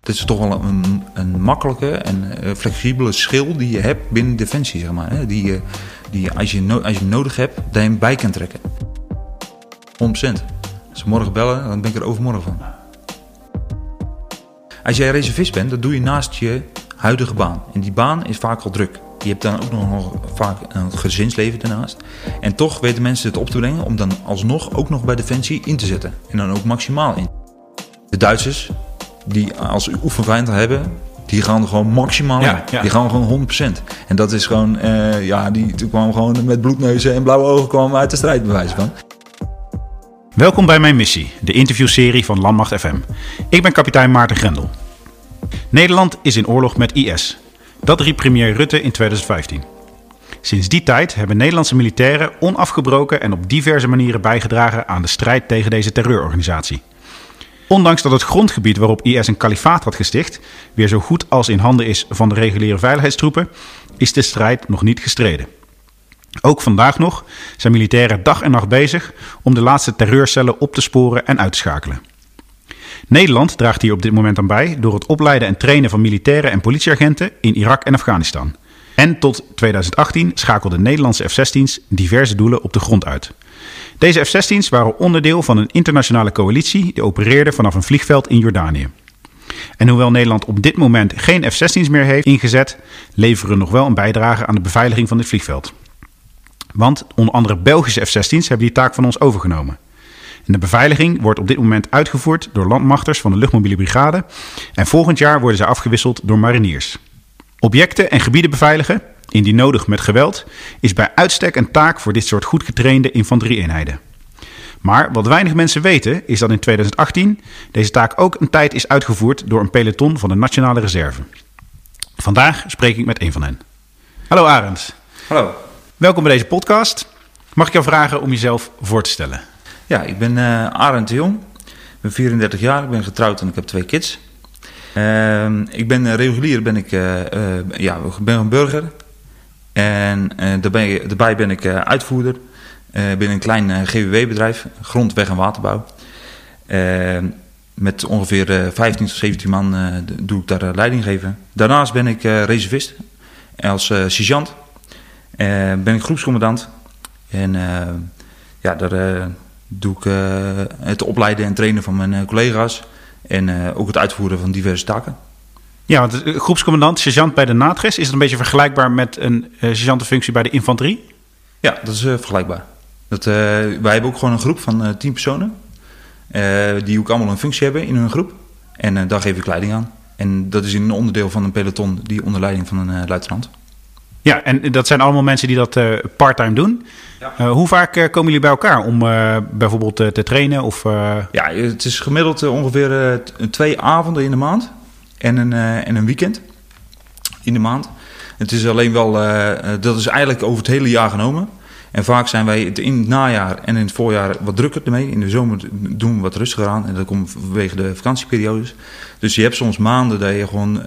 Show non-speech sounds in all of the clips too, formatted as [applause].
Dit is toch wel een, een makkelijke en uh, flexibele schil die je hebt binnen Defensie, zeg maar. Hè? Die, die als, je als je nodig hebt, je hem bij kan trekken. 100%. Als ze morgen bellen, dan ben ik er overmorgen van. Als jij reservist bent, dat doe je naast je huidige baan. En die baan is vaak al druk. Je hebt dan ook nog vaak een gezinsleven daarnaast. En toch weten mensen het op te brengen om dan alsnog ook nog bij Defensie in te zetten. En dan ook maximaal in. De Duitsers, die als oefenvijand hebben, die gaan er gewoon maximaal in. Ja, ja. Die gaan gewoon 100%. En dat is gewoon, uh, ja, die die kwam gewoon met bloedneuzen en blauwe ogen kwam uit de strijd, bij wijze van. Welkom bij mijn missie, de interviewserie van Landmacht FM. Ik ben kapitein Maarten Grendel. Nederland is in oorlog met IS. Dat riep premier Rutte in 2015. Sinds die tijd hebben Nederlandse militairen onafgebroken en op diverse manieren bijgedragen aan de strijd tegen deze terreurorganisatie. Ondanks dat het grondgebied waarop IS een kalifaat had gesticht weer zo goed als in handen is van de reguliere veiligheidstroepen, is de strijd nog niet gestreden. Ook vandaag nog zijn militairen dag en nacht bezig om de laatste terreurcellen op te sporen en uit te schakelen. Nederland draagt hier op dit moment aan bij door het opleiden en trainen van militairen en politieagenten in Irak en Afghanistan. En tot 2018 schakelden Nederlandse F-16's diverse doelen op de grond uit. Deze F-16's waren onderdeel van een internationale coalitie die opereerde vanaf een vliegveld in Jordanië. En hoewel Nederland op dit moment geen F-16's meer heeft ingezet, leveren nog wel een bijdrage aan de beveiliging van dit vliegveld. Want onder andere Belgische F-16's hebben die taak van ons overgenomen. En de beveiliging wordt op dit moment uitgevoerd door landmachters van de luchtmobiele brigade. En volgend jaar worden ze afgewisseld door mariniers. Objecten en gebieden beveiligen, indien nodig met geweld, is bij uitstek een taak voor dit soort goed getrainde infanterieeenheden. Maar wat weinig mensen weten is dat in 2018 deze taak ook een tijd is uitgevoerd door een peloton van de Nationale Reserve. Vandaag spreek ik met een van hen. Hallo Arend. Hallo. Welkom bij deze podcast. Mag ik jou vragen om jezelf voor te stellen? Ja, ik ben uh, Arend de Jong. Ik ben 34 jaar, ik ben getrouwd en ik heb twee kids. Uh, ik ben regulier, ben ik, uh, ja, ben een burger. En daarbij, daarbij ben ik uitvoerder binnen een klein GWW-bedrijf, grond, weg en waterbouw. met ongeveer 15 tot 17 man doe ik daar leiding geven. Daarnaast ben ik reservist als sergeant. ben ik groepscommandant. En ja, daar doe ik het opleiden en trainen van mijn collega's. En uh, ook het uitvoeren van diverse taken. Ja, want groepscommandant, sergeant bij de NATRES, is het een beetje vergelijkbaar met een uh, sergeantenfunctie bij de infanterie? Ja, dat is vergelijkbaar. Dat, wij hebben ook gewoon een groep van tien personen, die ook allemaal een functie hebben in hun groep. En daar geef ik leiding aan. En dat is een onderdeel van een peloton die onder leiding van een luitenant. Ja, en dat zijn allemaal mensen die dat uh, parttime doen. Ja. Uh, hoe vaak uh, komen jullie bij elkaar om bijvoorbeeld te trainen? Of, Ja, het is gemiddeld ongeveer twee avonden in de maand en een, en een weekend in de maand. Het is alleen wel, dat is eigenlijk over het hele jaar genomen. En vaak zijn wij in het najaar en in het voorjaar wat drukker ermee. In de zomer doen we wat rustiger aan. En dat komt vanwege de vakantieperiodes. Dus je hebt soms maanden dat je gewoon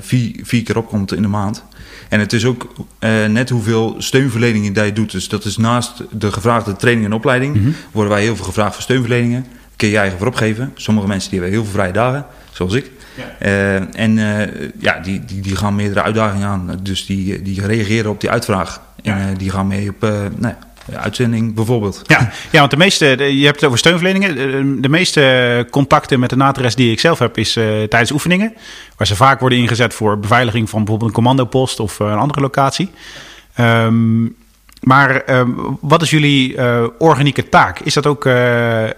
vier, vier keer opkomt in de maand. En het is ook uh, net hoeveel steunverleningen dat je doet. Dus dat is naast de gevraagde training en opleiding... Mm -hmm. worden wij heel veel gevraagd voor steunverleningen. Kun je eigen voor opgeven. Sommige mensen die hebben heel veel vrije dagen, zoals ik. Ja. Uh, en uh, ja, die, die, die gaan meerdere uitdagingen aan. Dus die, die reageren op die uitvraag. En ja. die gaan mee op... nou, uitzending bijvoorbeeld. Ja, [laughs] ja, want de meeste, je hebt het over steunverleningen. De meeste contacten met de NATRES die ik zelf heb, is uh, tijdens oefeningen. Waar ze vaak worden ingezet voor beveiliging van bijvoorbeeld een commandopost of een andere locatie. Um, maar um, wat is jullie uh, organieke taak? Is dat ook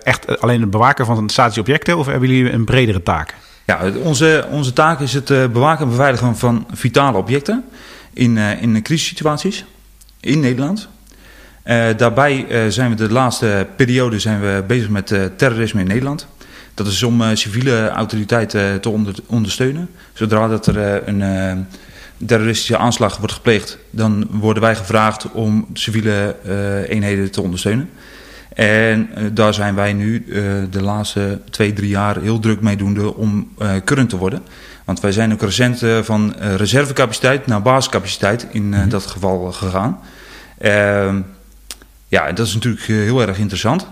echt alleen het bewaken van statische objecten of hebben jullie een bredere taak? Ja, onze, onze taak is het bewaken en beveiligen van vitale objecten in, in crisissituaties in Nederland. Uh, daarbij uh, zijn we de laatste periode zijn we bezig met uh, terrorisme in Nederland. Dat is om civiele autoriteiten te onder, ondersteunen. Zodra dat er een terroristische aanslag wordt gepleegd, dan worden wij gevraagd om civiele eenheden te ondersteunen. En daar zijn wij nu de laatste twee, drie jaar heel druk mee doende om current te worden. Want wij zijn ook recent van reservecapaciteit naar basiscapaciteit in mm -hmm. dat geval gegaan. Uh, ja, dat is natuurlijk heel erg interessant.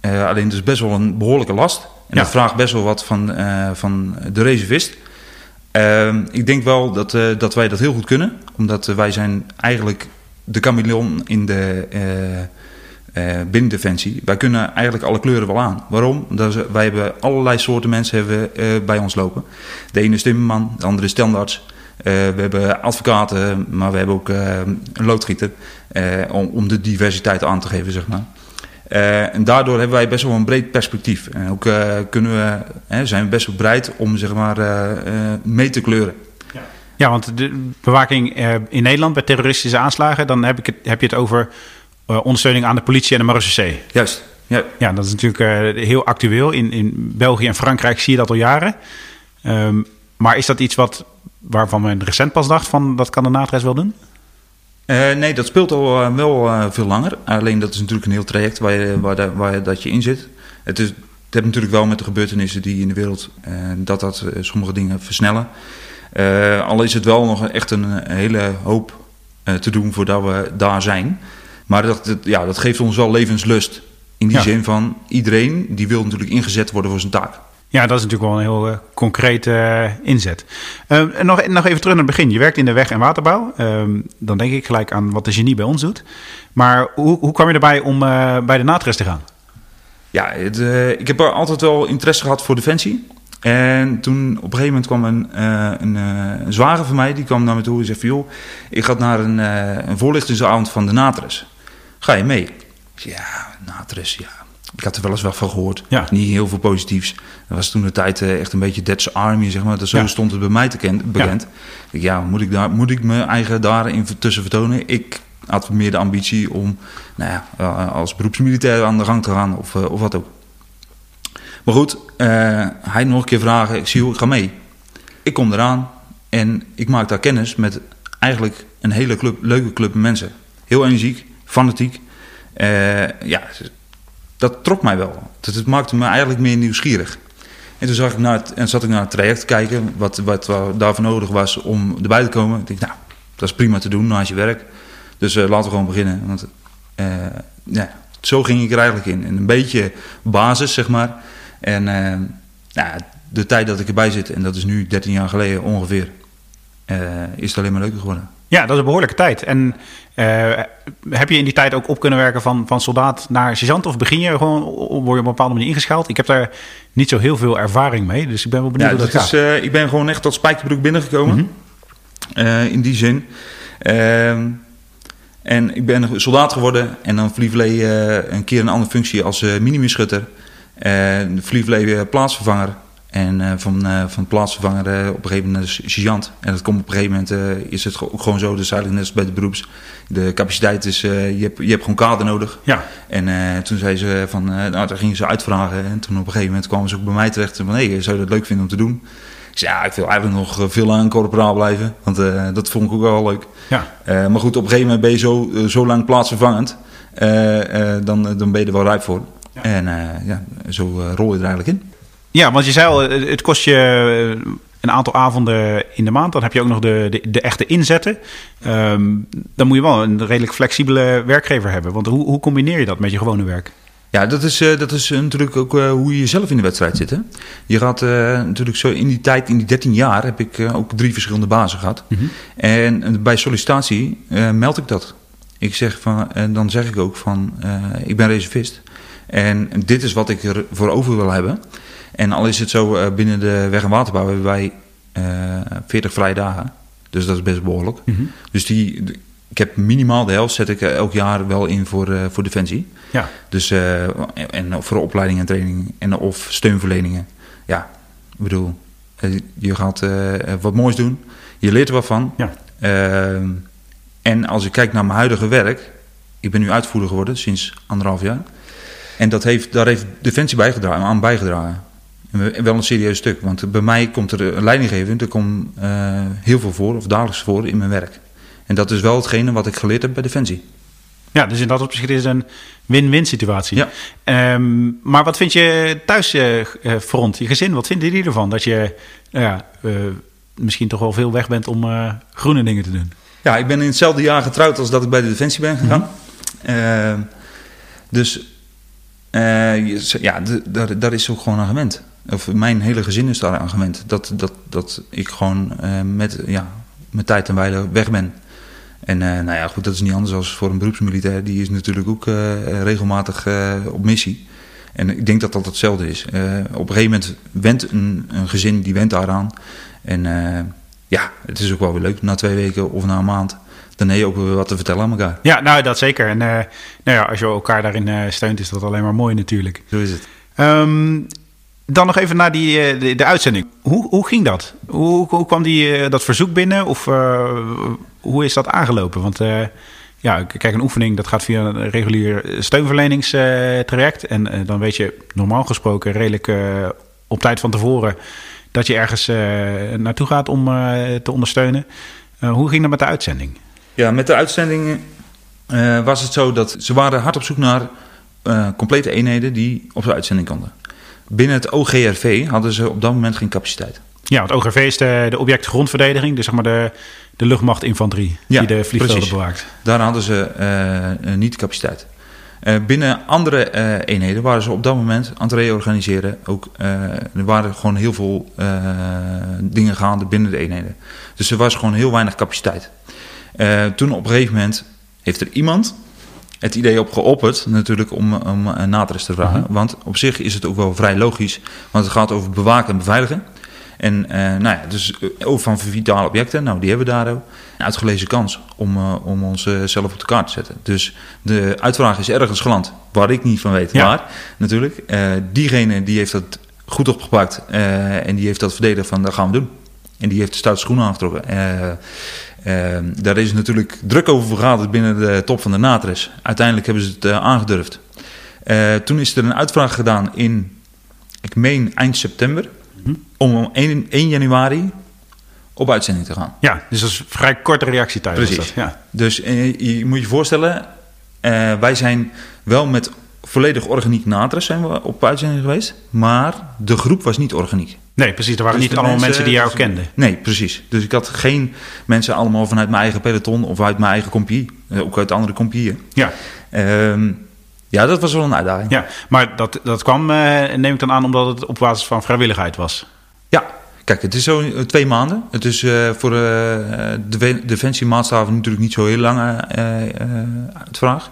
Uh, alleen het is best wel een behoorlijke last. En Ja. dat vraagt best wel wat van, eh, van de reservist. Ehm, ik denk wel dat, eh, dat wij dat heel goed kunnen. Omdat eh, wij zijn eigenlijk de chameleon in de eh eh, binnendefensie. Wij kunnen eigenlijk alle kleuren wel aan. Waarom? Dat is, wij hebben allerlei soorten mensen hebben, eh, bij ons lopen. De ene is timmerman, de andere is. Eh, we hebben advocaten, maar we hebben ook eh, een loodgieter. eh, om, om de diversiteit aan te geven, zeg maar. Eh, en daardoor hebben wij best wel een breed perspectief. En ook eh, kunnen we, zijn we best wel bereid om zeg maar, eh, eh, mee te kleuren. Ja, want de bewaking eh, in Nederland bij terroristische aanslagen, dan heb, ik het, heb je het over eh, ondersteuning aan de politie en de marechaussee. Juist. Ja, Ja, dat is natuurlijk eh, heel actueel. In, in België en Frankrijk zie je dat al jaren. Ehm, maar is dat iets wat, waarvan men recent pas dacht van dat kan de NATRES wel doen? Eh, nee, dat speelt al eh, wel eh, veel langer. Alleen dat is natuurlijk een heel traject waar, je, waar, waar dat je in zit. Het, is, het heeft natuurlijk wel met de gebeurtenissen die in de wereld... dat dat sommige dingen versnellen. Al is het wel nog echt een, hele hoop te doen voordat we daar zijn. Maar dat, dat- ja, dat geeft ons wel levenslust. In die Ja. zin van iedereen die wil natuurlijk ingezet worden voor zijn taak. Ja, dat is natuurlijk wel een heel eh, concrete eh, inzet. En nog, nog even terug naar het begin. Je werkt in de weg- en waterbouw. Ehm, dan denk ik gelijk aan wat de genie bij ons doet. Maar hoe, hoe kwam je erbij om eh, bij de NATRES te gaan? Ja, ik heb altijd wel interesse gehad voor defensie. En toen op een gegeven moment kwam een, een, een zwager van mij, die kwam naar me toe en zei van... joh, ik ga naar een, een voorlichtingsavond van de Natres. Ga je mee? Ja, Natres, ja. Ik had er wel eens wel van gehoord. Ja. Niet heel veel positiefs. Dat was toen de tijd eh, echt een beetje Dead's Army, zeg maar. Dat zo Ja. stond het bij mij te ken, bekend. Ja, moet ik, daar, moet ik mijn eigen daarin tussen vertonen? Ik had meer de ambitie om nou ja, eh, als beroepsmilitair aan de gang te gaan of, eh, of wat ook. Maar goed, eh, hij nog een keer vragen. Ik zie hoe ik ga mee. Ik kom eraan en ik maak daar kennis met eigenlijk een hele club, leuke club mensen. Heel energiek, fanatiek. Eh, ja, dat trok mij wel. Dat, het maakte me eigenlijk meer nieuwsgierig. En toen zag ik naar en zat ik naar het traject te kijken, wat, wat, daarvoor nodig was om erbij te komen. Ik dacht, nou, dat is prima te doen naast je werk. Dus eh, laten we gewoon beginnen. Want eh, ja, zo ging ik er eigenlijk in. En een beetje basis, zeg maar. En nou, de tijd dat ik erbij zit, en dat is nu 13 jaar geleden ongeveer, is het alleen maar leuker geworden. Ja, dat is een behoorlijke tijd. En eh, heb je in die tijd ook op kunnen werken van, van soldaat naar sergeant? Of begin je gewoon, word je op een bepaalde manier ingeschaald? Ik heb daar niet zo heel veel ervaring mee, dus ik ben wel benieuwd Ja, hoe dat dat gaat. is, eh, ik ben gewoon echt tot Spijkerbroek binnengekomen. Mhm. Eh, in die zin. Ehm, en ik ben soldaat geworden. En dan Vlievlee een keer een andere functie als minimischutter. Vlievlee eh, plaatsvervanger. En eh, van, eh, van plaatsvervanger eh, op een gegeven moment sergeant. En dat komt op een gegeven moment is het ook gewoon zo. Is eigenlijk net als bij de beroeps. De capaciteit is, je, hebt, je hebt gewoon kader nodig. Ja, En toen zei ze van, nou, daar gingen ze uitvragen. En toen op een gegeven moment kwamen ze ook bij mij terecht. Van, hé, zou je dat leuk vinden om te doen? Ik zei, ja, ik wil eigenlijk nog veel langer corporaal blijven. Want dat vond ik ook wel leuk. ja. Maar goed, op een gegeven moment ben je zo, zo lang plaatsvervangend. dan, dan ben je er wel rijp voor. Ja. En ja, zo rol je er eigenlijk in. Ja, want je zei al, het kost je eh, een aantal avonden in de maand. Dan heb je ook nog de, de, de echte inzetten. Ehm, dan moet je wel een redelijk flexibele werkgever hebben. Want hoe, hoe combineer je dat met je gewone werk? Ja, dat is, eh, dat is eh, natuurlijk ook hoe je zelf in de wedstrijd zit. Hè? Je gaat natuurlijk zo in die tijd, in die 13 jaar, heb ik ook drie verschillende bazen gehad. En eh, bij sollicitatie meld ik dat. Ik zeg van, en dan zeg ik ook van, ik ben reservist. En dit is wat ik er voor over wil hebben. En al is het zo, eh, binnen de weg- en waterbouw hebben wij eh 40 vrije dagen. Dus dat is best behoorlijk. Dus die, ik heb minimaal de helft zet ik eh, elk jaar wel in voor, eh, voor Defensie. Ja, Dus eh, en voor opleiding en training en of steunverleningen. Ja, ik bedoel, eh, je gaat eh, wat moois doen. Je leert er wat van. ja. Ehm, en als ik kijk naar mijn huidige werk, ik ben nu uitvoerder geworden sinds anderhalf jaar. En dat heeft, daar heeft Defensie bijgedragen, aan bijgedragen. En wel een serieus stuk, want bij mij komt er een leidinggevend, er komt eh, heel veel voor, of dagelijks voor in mijn werk. En dat is wel hetgene wat ik geleerd heb bij Defensie. Ja, dus in dat opzicht is het een win-win situatie. Ja. Ehm, maar wat vind je thuis, eh, eh, front, je gezin, wat vinden die ervan? Dat je nou ja, misschien toch wel veel weg bent om groene dingen te doen. Ja, ik ben in hetzelfde jaar getrouwd als dat ik bij de Defensie ben gegaan. Ehm, dus ja, daar, is ook gewoon aan gewend. Of mijn hele gezin is daar aan gewend. Dat, dat, dat ik gewoon eh, met ja, mijn tijd en wijle weg ben. En eh, nou ja, goed, dat is niet anders dan voor een beroepsmilitair. Die is natuurlijk ook eh, regelmatig op missie. En ik denk dat dat hetzelfde is. Op een gegeven moment went een, een gezin, die went daaraan. En ja, het is ook wel weer leuk. Na twee weken of na een maand, dan heb je ook weer wat te vertellen aan elkaar. Ja, nou dat zeker. En nou ja, als je elkaar daarin steunt, is dat alleen maar mooi natuurlijk. Zo is het. Ehm, dan nog even naar die, eh, de, uitzending. Hoe, hoe ging dat? Hoe, hoe kwam die, eh, dat verzoek binnen? Of eh, hoe is dat aangelopen? Want eh, ja, kijk, een oefening dat gaat via een regulier steunverleningstraject. en dan weet je normaal gesproken redelijk op tijd van tevoren... dat je ergens naartoe gaat om te ondersteunen. Hoe ging dat met de uitzending? Ja, met de uitzending was het zo dat ze waren hard op zoek naar complete eenheden die op de uitzending konden. Binnen het OGRV hadden ze op dat moment geen capaciteit. Ja, want OGV is de, de object grondverdediging. Dus zeg maar de, de luchtmachtinfanterie Ja, die de vliegvelden precies. bewaakt. Daar hadden ze eh, eh, niet de capaciteit. Eh, binnen andere eenheden waren ze op dat moment aan het reorganiseren. Ook, er waren gewoon heel veel dingen gaande binnen de eenheden. Dus er was gewoon heel weinig capaciteit. Toen op een gegeven moment heeft er iemand het idee op geopperd natuurlijk om, om een natres te vragen. Want op zich is het ook wel vrij logisch. Want het gaat over bewaken en beveiligen. En eh, nou ja, dus eh, ook van vitale objecten, nou die hebben we daar ook. Een uitgelezen kans om, om ons zelf op de kaart te zetten. Dus de uitvraag is ergens geland, waar ik niet van weet Ja. waar natuurlijk. Diegene die heeft dat goed opgepakt en die heeft dat verdedigd van dat gaan we doen. En die heeft de stoute schoenen aangetrokken. Daar is natuurlijk druk over vergaderd binnen de top van de Natres. Uiteindelijk hebben ze het eh, aangedurfd. Eh, toen is er een uitvraag gedaan in, ik meen eind september, om om 1, 1 januari op uitzending te gaan. Ja, dus dat is vrij korte reactietijd. Precies. dat, Ja. Dus eh, je moet je voorstellen, wij zijn wel met volledig organiek Natres zijn we op uitzending geweest, maar de groep was niet organiek. Nee, precies. Er waren Dus niet allemaal mensen, die jou kenden. Nee, precies. Dus ik had geen mensen allemaal vanuit mijn eigen peloton of uit mijn eigen compie. eh, Ook uit andere compieën. Ja, Ehm, ja, dat was wel een uitdaging. ja. maar dat, dat kwam, eh, neem ik dan aan, omdat het op basis van vrijwilligheid was. Ja, kijk, het is zo eh, twee maanden. Het is voor eh, de we- Defensie Maatstaven natuurlijk niet zo heel lang eh, uitvraag.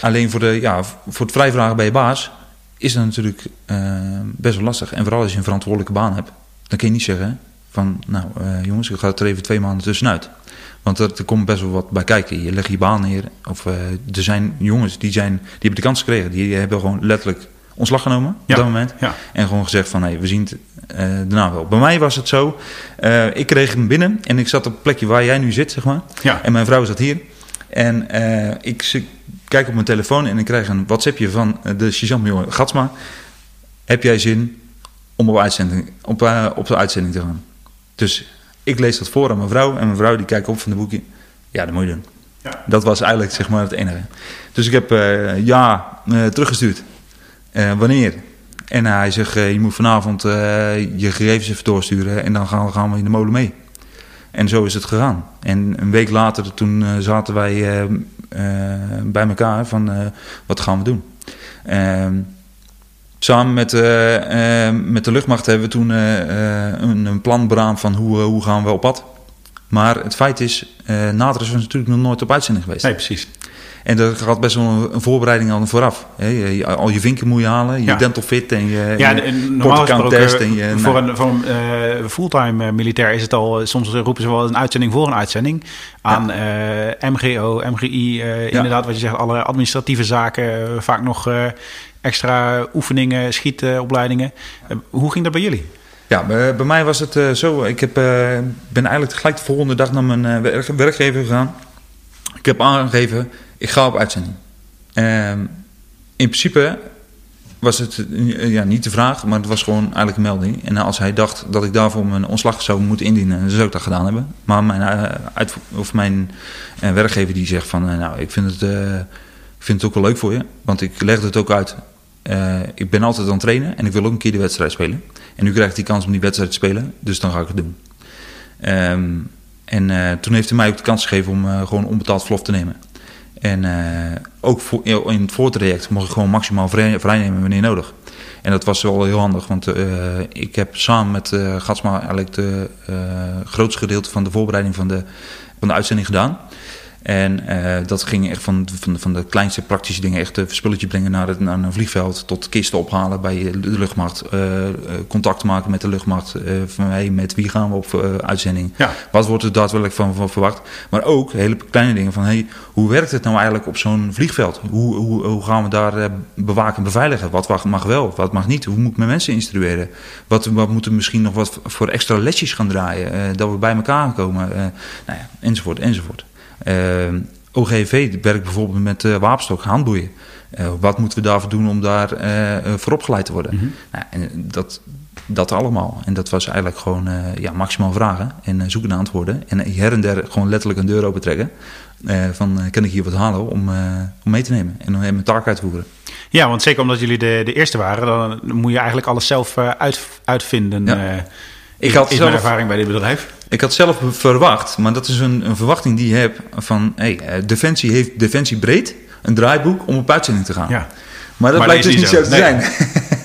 Alleen voor, de, ja, voor het vrijvragen bij je baas is dat natuurlijk eh, best wel lastig. En vooral als je een verantwoordelijke baan hebt. Dan kun je niet zeggen van, nou eh, jongens, ik ga er even twee maanden tussenuit. Want er, er komt best wel wat bij kijken. Je legt je baan neer. Of eh, er zijn jongens die, zijn, die hebben de kans gekregen. Die hebben gewoon letterlijk ontslag genomen op Ja. dat moment. Ja. En gewoon gezegd van, hé, we zien het daarna wel. Bij mij was het zo, ik kreeg hem binnen en ik zat op het plekje waar jij nu zit, zeg maar. Ja. En mijn vrouw zat hier. En eh, ik kijk op mijn telefoon en ik krijg een WhatsAppje van eh, de sergeant Gatsma. Heb jij zin om op, uitzending, op, eh, op de uitzending te gaan? Dus ik lees dat voor aan mijn vrouw en mijn vrouw die kijkt op van de boekje. Ja, dat moet je doen. Ja. Dat was eigenlijk zeg maar het enige. Dus ik heb eh, ja teruggestuurd. Wanneer? En hij zegt, je moet vanavond je gegevens even doorsturen en dan gaan we, gaan we in de molen mee. En zo is het gegaan. En een week later, toen eh, zaten wij eh, eh, bij elkaar van, wat gaan we doen? Ehm, samen met, met de luchtmacht hebben we toen een, een plan beraamd van hoe, hoe gaan we op pad. Maar het feit is, eh Natris was natuurlijk nog nooit op uitzending geweest. Nee, precies. En er gaat best wel een, een voorbereiding aan vooraf. Je- al je vinken moet je halen, je Ja. dental fit en je, Ja, de- normaal test. En je, voor nou, een, voor een eh, fulltime eh, militair is het al, soms roepen ze wel een uitzending voor een uitzending. Aan eh, MGO, MGI, eh, inderdaad wat je zegt, alle administratieve zaken, eh, vaak nog eh, extra oefeningen, schietopleidingen. Eh, hoe ging dat bij jullie? Ja, bij, mij was het eh, zo. Ik heb, eh, ben eigenlijk gelijk de volgende dag naar mijn eh, werk- werkgever gegaan. Heb aangegeven, ik ga op uitzending. Ehm, in principe was het eh, ja, niet de vraag, maar het was gewoon eigenlijk een melding. En als hij dacht dat ik daarvoor mijn ontslag zou moeten indienen, dan zou ik dat gedaan hebben. Maar mijn, eh, uitvo- of mijn eh, werkgever die zegt van, nou, ik vind, het, ik vind het ook wel leuk voor je. Want ik legde het ook uit. Ik ben altijd aan het trainen en ik wil ook een keer de wedstrijd spelen. En nu krijg ik die kans om die wedstrijd te spelen, dus dan ga ik het doen. Ehm, en eh, toen heeft hij mij ook de kans gegeven om eh, gewoon onbetaald verlof te nemen. En ook voor, in het voortraject mocht ik gewoon maximaal vrij, vrijnemen wanneer nodig. En dat was wel heel handig, want ik heb samen met Gatsma eigenlijk het grootste gedeelte van de voorbereiding van de, van de uitzending gedaan. En uh, dat ging echt van, van, van de kleinste praktische dingen, echt een spulletje brengen naar, het, naar een vliegveld, tot kisten ophalen bij de luchtmacht, uh, contact maken met de luchtmacht, van hey, met wie gaan we op uitzending, ja. wat wordt er daadwerkelijk van, van, verwacht. Maar ook hele kleine dingen van hey, hoe werkt het nou eigenlijk op zo'n vliegveld? Hoe, hoe, hoe gaan we daar bewaken en beveiligen? Wat mag wel, wat mag niet? Hoe moet ik mijn mensen instrueren? Wat, wat moeten we misschien nog wat voor extra lesjes gaan draaien, dat we bij elkaar komen, nou ja, enzovoort, enzovoort. Uh, OGV werkt bijvoorbeeld met uh, wapenstok, handboeien. Uh, wat moeten we daarvoor doen om daar voor opgeleid te worden? Mm nou, en dat, dat allemaal. En dat was eigenlijk gewoon ja, maximaal vragen en zoeken naar antwoorden. En her en der gewoon letterlijk een deur open trekken. van kan ik hier wat halen om, om mee te nemen en om mijn taak uit te voeren. Ja, want zeker omdat jullie de, de eerste waren, dan moet je eigenlijk alles zelf uit, uitvinden. Ja. Ik had zelf, mijn ervaring bij dit bedrijf. Ik had zelf verwacht, maar dat is een, een verwachting die je hebt van hey, eh, Defensie heeft Defensie breed een draaiboek om op uitzending te gaan. Ja. Maar dat blijkt dus niet zo, te zijn.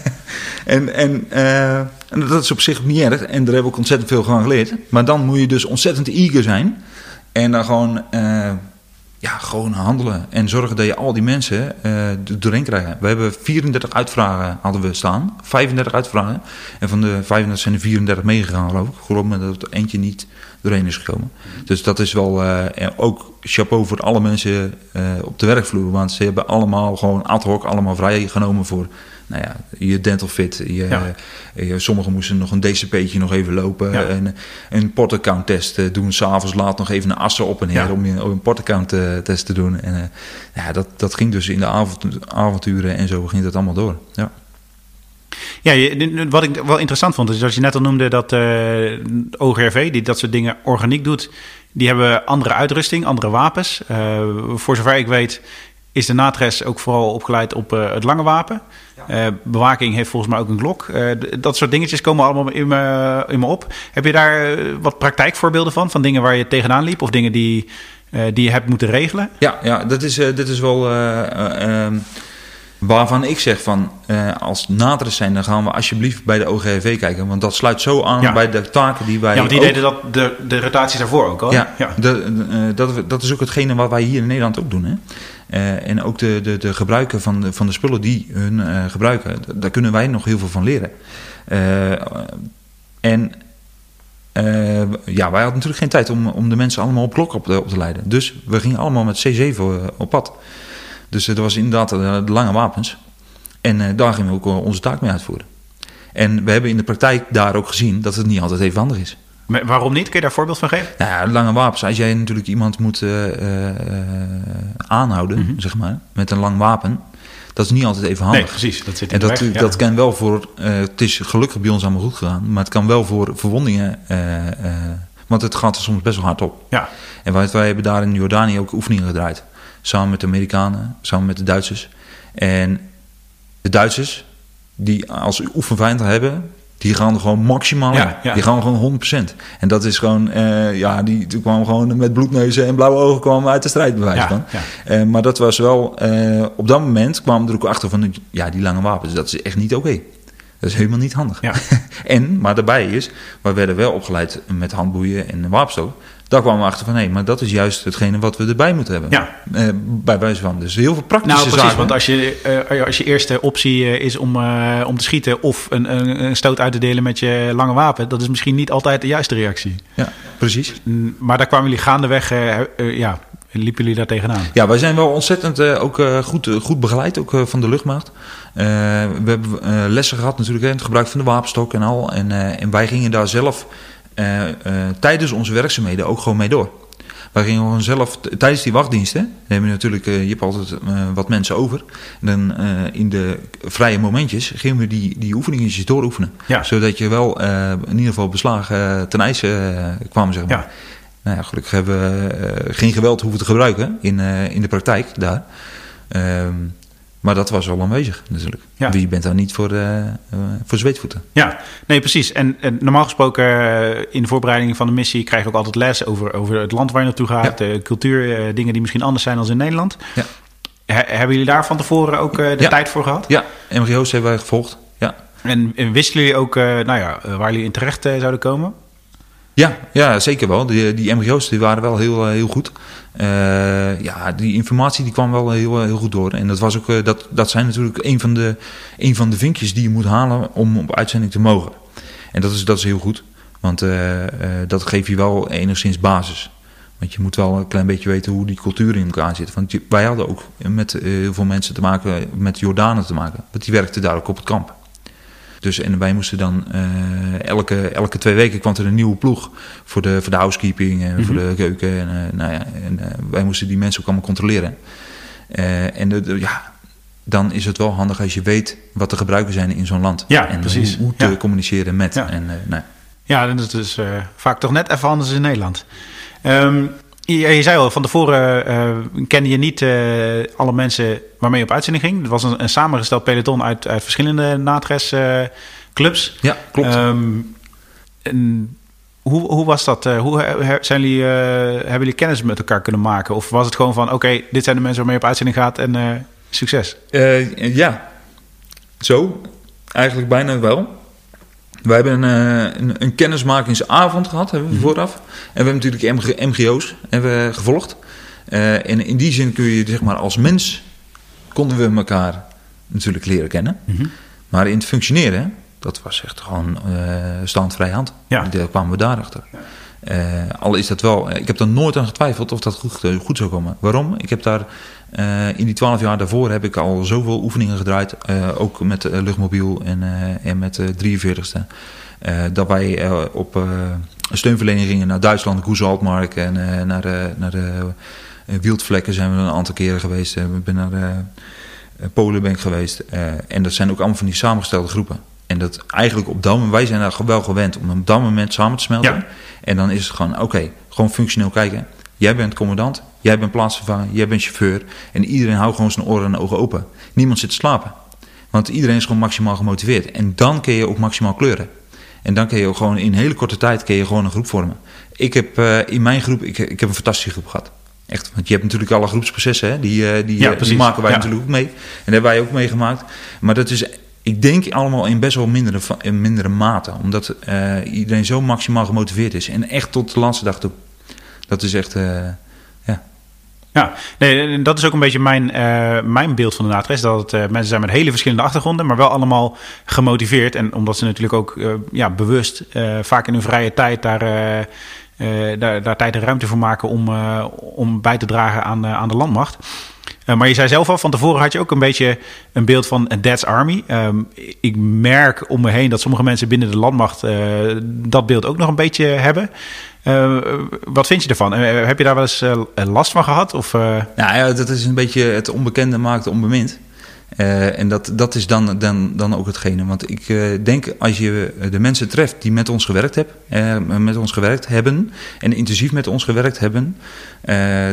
[laughs] en, en, uh, en, dat is op zich niet erg en daar heb ik ontzettend veel van geleerd. Maar dan moet je dus ontzettend eager zijn en dan gewoon uh, ja, gewoon handelen. En zorgen dat je al die mensen uh, doorheen krijgt. We hebben 34 uitvragen hadden we staan. 35 uitvragen. En van de 35 zijn er 34 meegegaan geloof ik. Geloof me dat er eentje niet doorheen is gekomen. Dus dat is wel uh, ook chapeau voor alle mensen uh, op de werkvloer. Want ze hebben allemaal gewoon ad hoc allemaal vrijgenomen voor nou ja, je dental fit. Je, ja. sommigen moesten nog een DCP'tje nog even lopen. En, een portaccount test uh, doen. S'avonds laat nog even een assen op en neer om, je, om een portaccount test te doen. En ja, dat, dat ging dus in de avond, avonturen en zo ging dat allemaal door. Ja. Ja, wat ik wel interessant vond, is als je net al noemde dat uh, OGRV, die dat soort dingen organiek doet, die hebben andere uitrusting, andere wapens. Uh, voor zover ik weet, is de NATRES ook vooral opgeleid op uh, het lange wapen. Uh, bewaking heeft volgens mij ook een klok. Uh, dat soort dingetjes komen allemaal in me, in me op. Heb je daar wat praktijkvoorbeelden van? Van dingen waar je tegenaan liep? Of dingen die, die je hebt moeten regelen? Ja, ja dat is, dit is wel... Ehm, waarvan ik zeg van, als NATRES zijn, dan gaan we alsjeblieft bij de OGV kijken. Want dat sluit zo aan bij de taken die wij. Ja, want die deden dat de, de rotaties daarvoor ook al. Ja, ja. De, dat, dat is ook hetgene wat wij hier in Nederland ook doen. Hè? Uh, en ook de, de, de gebruiken van de, van de spullen die hun uh, gebruiken, daar kunnen wij nog heel veel van leren. Uh, en ja, wij hadden natuurlijk geen tijd om, om de mensen allemaal op klok op, op te leiden. Dus we gingen allemaal met C7 op pad. Dus dat was inderdaad de, lange wapens. En daar gingen we ook onze taak mee uitvoeren. En we hebben in de praktijk daar ook gezien dat het niet altijd even handig is. Maar waarom niet? Kun je daar een voorbeeld van geven? Nou ja, lange wapens. Als jij natuurlijk iemand moet uh, uh, aanhouden, mm -hmm. zeg maar, met een lang wapen, dat is niet altijd even handig. Nee, precies. Dat zit in en dat, weg, ja. dat kan wel voor, het is gelukkig bij ons allemaal goed gegaan, maar het kan wel voor verwondingen, want het gaat er soms best wel hard op. Ja. En wij, wij hebben daar in Jordanië ook oefeningen gedraaid. Samen met de Amerikanen, samen met de Duitsers. En de Duitsers, die als oefenvijand hebben, die gaan er gewoon maximaal. Die gaan gewoon 100%. En dat is gewoon, uh, ja, die, die kwamen gewoon met bloedneuzen en blauwe ogen kwamen uit de strijd bewijs ja, van. Ja. Uh, maar dat was wel, uh, op dat moment kwamen we er ook achter van, ja, die lange wapens, dat is echt niet oké. Okay. Dat is helemaal niet handig. Ja. [laughs] en, maar daarbij is, we werden wel opgeleid met handboeien en wapenstok. Daar kwamen we achter van, hé, maar dat is juist hetgene wat we erbij moeten hebben. Ja. Uh, bij wijze van. Dus heel veel praktische nou, precies, zaken. want als je, uh, als je eerste optie uh, is om, om te schieten of een, een, een, stoot uit te delen met je lange wapen, dat is misschien niet altijd de juiste reactie. Ja, precies. Maar daar kwamen jullie gaandeweg, ja, liepen jullie daar tegenaan? Ja, wij zijn wel ontzettend ook goed, goed begeleid, ook van de luchtmacht. we hebben lessen gehad natuurlijk, hè, het gebruik van de wapenstok en al. En, en wij gingen daar zelf tijdens onze werkzaamheden ook gewoon mee door. Wij gingen gewoon zelf, tijdens die wachtdiensten, hebben we natuurlijk, uh, je hebt altijd wat mensen over. En dan in de vrije momentjes gingen we die, die oefeningetjes dooroefenen. Ja. Zodat je wel in ieder geval beslagen ten ijs kwam, zeg maar. Ja. Nou ja, gelukkig hebben we geen geweld hoeven te gebruiken in, in de praktijk daar. Ehm, Maar dat was wel aanwezig natuurlijk. Ja. Wie bent daar niet voor, eh, eh, voor zweetvoeten? Ja, nee, precies. En, en normaal gesproken eh, in de voorbereiding van de missie krijg je ook altijd les over, over het land waar je naartoe gaat, de cultuur, dingen die misschien anders zijn dan in Nederland. Ja. He- hebben jullie daar van tevoren ook de Ja. tijd voor gehad? Ja, MGO's hebben wij gevolgd. Ja, En, en wisten jullie ook nou ja, waar jullie in terecht zouden komen? Ja, ja zeker wel. Die, die MGO's die waren wel heel, eh, heel goed. Eh, ja, die informatie die kwam wel heel, eh, heel goed door. En dat, was ook, dat, dat zijn natuurlijk een van, de, een van de vinkjes die je moet halen om op uitzending te mogen. En dat is, dat is heel goed. Want dat geeft je wel enigszins basis. Want je moet wel een klein beetje weten hoe die cultuur in elkaar zit. Want wij hadden ook met heel veel mensen te maken, met Jordanen te maken. Want die werkten daar ook op het kamp. Dus en wij moesten dan eh, elke, elke twee weken kwam er een nieuwe ploeg voor de, voor de housekeeping en voor de keuken. En, eh, nou ja, en eh, wij moesten die mensen ook allemaal controleren. En de, de- ja, dan is het wel handig als je weet wat de gebruiken zijn in zo'n land. Ja, en precies. hoe, te Ja. communiceren met. Ja. En, eh, nou, Ja, dat is vaak toch net even anders in Nederland. Ehm, je, je zei al, van tevoren eh, kende je niet eh, alle mensen waarmee je op uitzending ging. Het was een, een samengesteld peloton uit, uit verschillende NATRES-clubs. ja, klopt. Ehm, en hoe, hoe was dat? Eh, hoe he- zijn jullie, eh, hebben jullie kennis met elkaar kunnen maken? Of was het gewoon van, oké, dit zijn de mensen waarmee je op uitzending gaat en eh, succes? Eh, ja, zo. Eigenlijk bijna wel. Wij hebben een, eh, een, een kennismakingsavond gehad, hebben we vooraf. En we hebben natuurlijk MG, MGO's hebben we gevolgd. Eh, en in die zin kun je, zeg maar, als mens konden we elkaar natuurlijk leren kennen. Maar in het functioneren, dat was echt gewoon stand vrij hand. Ja. Daar kwamen we daarachter. Eh al is dat wel, ik heb er nooit aan getwijfeld of dat goed, eh, goed zou komen. Waarom? Ik heb daar eh, in die twaalf jaar daarvoor heb ik al zoveel oefeningen gedraaid. eh, ook met eh, luchtmobiel en, eh, en met de 43ste. eh, dat wij eh, op eh, steunverlening naar Duitsland, Goes Altmark en eh, naar naar de eh, Wildvlekken zijn we een aantal keren geweest. Eh, ik ben naar eh, eh, Polen ben geweest. Eh, en dat zijn ook allemaal van die samengestelde groepen. En dat eigenlijk op dat moment, wij zijn daar wel gewend om op dat moment samen te smelten. Ja. En dan is het gewoon, oké, gewoon functioneel kijken. Jij bent commandant, jij bent plaatsvervanger, jij bent chauffeur. En iedereen houdt gewoon zijn oren en ogen open. Niemand zit te slapen. Want iedereen is gewoon maximaal gemotiveerd. En dan kun je ook maximaal kleuren. En dan kun je ook gewoon in hele korte tijd kun je gewoon een groep vormen. Ik heb eh, in mijn groep, ik, ik heb een fantastische groep gehad. Echt, want je hebt natuurlijk alle groepsprocessen, hè? Die, eh, die, Ja, eh, die maken wij Ja. natuurlijk ook mee. En dat hebben wij ook meegemaakt. Maar dat is, ik denk allemaal in best wel mindere, in mindere mate. Omdat eh, iedereen zo maximaal gemotiveerd is. En echt tot de laatste dag toe. Dat is echt, eh, ja. Ja, nee, dat is ook een beetje mijn, eh, mijn beeld van de NATRES. Dat het mensen zijn met hele verschillende achtergronden, maar wel allemaal gemotiveerd. En omdat ze natuurlijk ook ja, bewust vaak in hun vrije tijd daar, daar, daar tijd en ruimte voor maken om, om bij te dragen aan, aan de landmacht. Eh, maar je zei zelf al, van tevoren had je ook een beetje een beeld van een Dad's Army. Ehm, ik merk om me heen dat sommige mensen binnen de landmacht eh, dat beeld ook nog een beetje hebben. Eh, wat vind je ervan? Heb je daar wel eens last van gehad? Of, Nou ja, dat is een beetje het onbekende maakt onbemind. En dat, dat is dan, dan, dan ook hetgene. Want ik denk als je de mensen treft die met ons gewerkt, heb, eh, met ons gewerkt hebben en intensief met ons gewerkt hebben,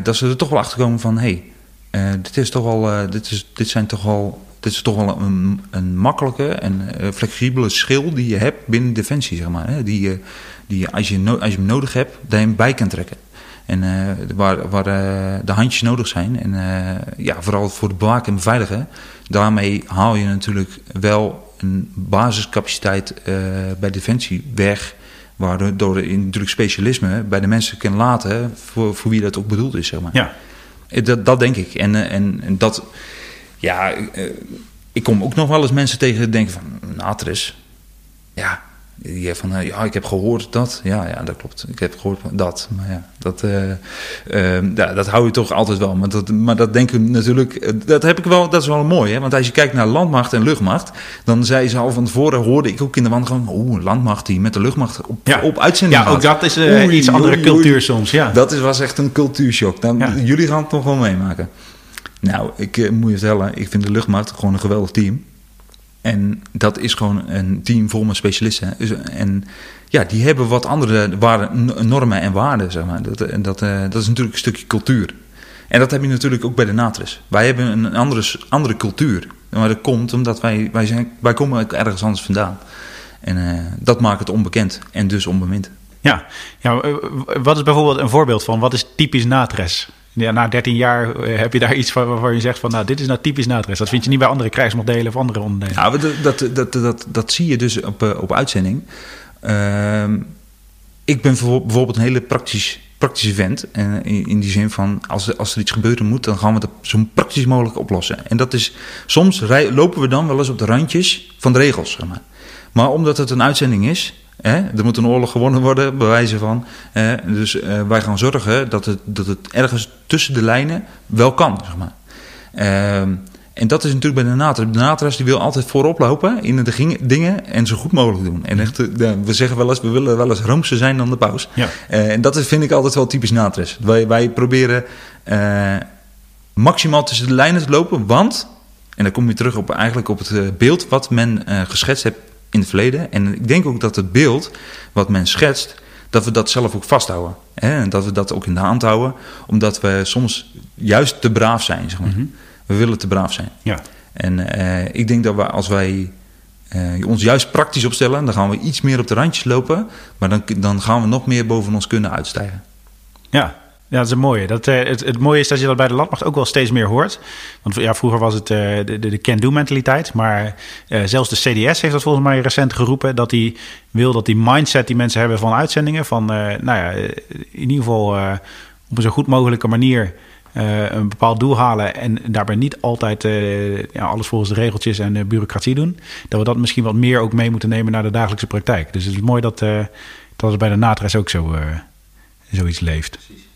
dat ze er toch wel achter komen van hé, hey, eh, dit, is toch wel, eh, dit, is, dit zijn toch wel. Dit is toch wel een, een makkelijke en eh, flexibele schil die je hebt binnen Defensie, zeg maar. Hè? Die, die als, je als je hem nodig hebt, daar hem bij kan trekken. En waar, waar de handjes nodig zijn. En ja, vooral voor het bewaken en beveiligen. Daarmee haal je natuurlijk wel een basiscapaciteit bij Defensie weg. Waardoor je natuurlijk specialisme bij de mensen kan laten voor, voor wie dat ook bedoeld is, zeg maar. ja. Eh, Dat, dat denk ik. En, eh, en, en dat, ja, eh, ik kom ook nog wel eens mensen tegen die denken van, Natres, ja, die van, eh, ja, ik heb gehoord dat. Ja, ja, dat klopt. Ik heb gehoord dat. Maar ja, dat, eh, ja, dat hou je toch altijd wel. Maar dat, maar dat denken we natuurlijk, eh, dat heb ik wel, dat is wel mooi. Hè? Want als je kijkt naar landmacht en luchtmacht, dan zei ze al van tevoren, hoorde ik ook in de wandeling, oeh, landmacht die met de luchtmacht op, Ja. op uitzending ja, ook dat is Oei, iets andere oei, oei. cultuur soms. Ja. Dat is, was echt een cultuurshock. Dan, Ja. Jullie gaan het nog wel meemaken. Nou, ik moet je vertellen, ik vind de luchtmacht gewoon een geweldig team. En dat is gewoon een team vol met specialisten. Dus, en ja, die hebben wat andere normen en waarden, zeg maar. Dat, en dat, eh, dat is natuurlijk een stukje cultuur. En dat heb je natuurlijk ook bij de Natres. Wij hebben een andere, andere cultuur. Maar dat komt omdat wij, wij, zijn, wij komen ergens anders vandaan. En uh, dat maakt het onbekend en dus onbemind. Ja. ja, wat is bijvoorbeeld een voorbeeld van wat is typisch Natres? Ja, na 13 jaar eh, heb je daar iets van waarvan je zegt van nou, dit is nou typisch Natres. Dat vind je niet bij andere krijgsmodellen of andere onderdelen. Nou, dat, dat, dat, dat, dat zie je dus op, eh, op uitzending. Uh, ik ben bijvoorbeeld een hele praktisch, praktische vent. En in, in, die zin van, als, als er iets gebeuren moet, dan gaan we het zo praktisch mogelijk oplossen. En dat is, soms rij, lopen we dan wel eens op de randjes van de regels. Zeg maar. maar omdat het een uitzending is, Hè? Er moet een oorlog gewonnen worden, bewijzen van. Dus uh, wij gaan zorgen dat het, dat het ergens tussen de lijnen wel kan. Zeg maar. Uh, en dat is natuurlijk bij de Natras. De Natras die wil altijd voorop lopen in de dingen en zo goed mogelijk doen. En echt, uh, we zeggen wel eens, we willen wel eens roomser zijn dan de paus. Ja. Uh, en dat is, vind ik altijd wel typisch Natras. Wij, wij proberen maximaal tussen de lijnen te lopen, want... En dan kom je terug op, eigenlijk op het beeld wat men geschetst heeft in het verleden. En ik denk ook dat het beeld wat men schetst, dat we dat zelf ook vasthouden. Hè? En dat we dat ook in de hand houden, omdat we soms juist te braaf zijn. Zeg maar. Mhm. We willen te braaf zijn. Ja. En uh, ik denk dat we als wij uh, ons juist praktisch opstellen, dan gaan we iets meer op de randjes lopen, maar dan, dan gaan we nog meer boven ons kunnen uitstijgen. Ja, ja, dat is een mooie. Dat, uh, het, het mooie is dat je dat bij de landmacht ook wel steeds meer hoort. Want ja, vroeger was het uh, de, can-do-mentaliteit. Maar uh, zelfs de CDS heeft dat volgens mij recent geroepen. Dat hij wil dat die mindset die mensen hebben van uitzendingen... van, nou ja, in ieder geval op een zo goed mogelijke manier... een bepaald doel halen en daarbij niet altijd ja, alles volgens de regeltjes en de bureaucratie doen. Dat we dat misschien wat meer ook mee moeten nemen naar de dagelijkse praktijk. Dus het is mooi dat, dat het bij de NATRES ook zo, zoiets leeft. Precies.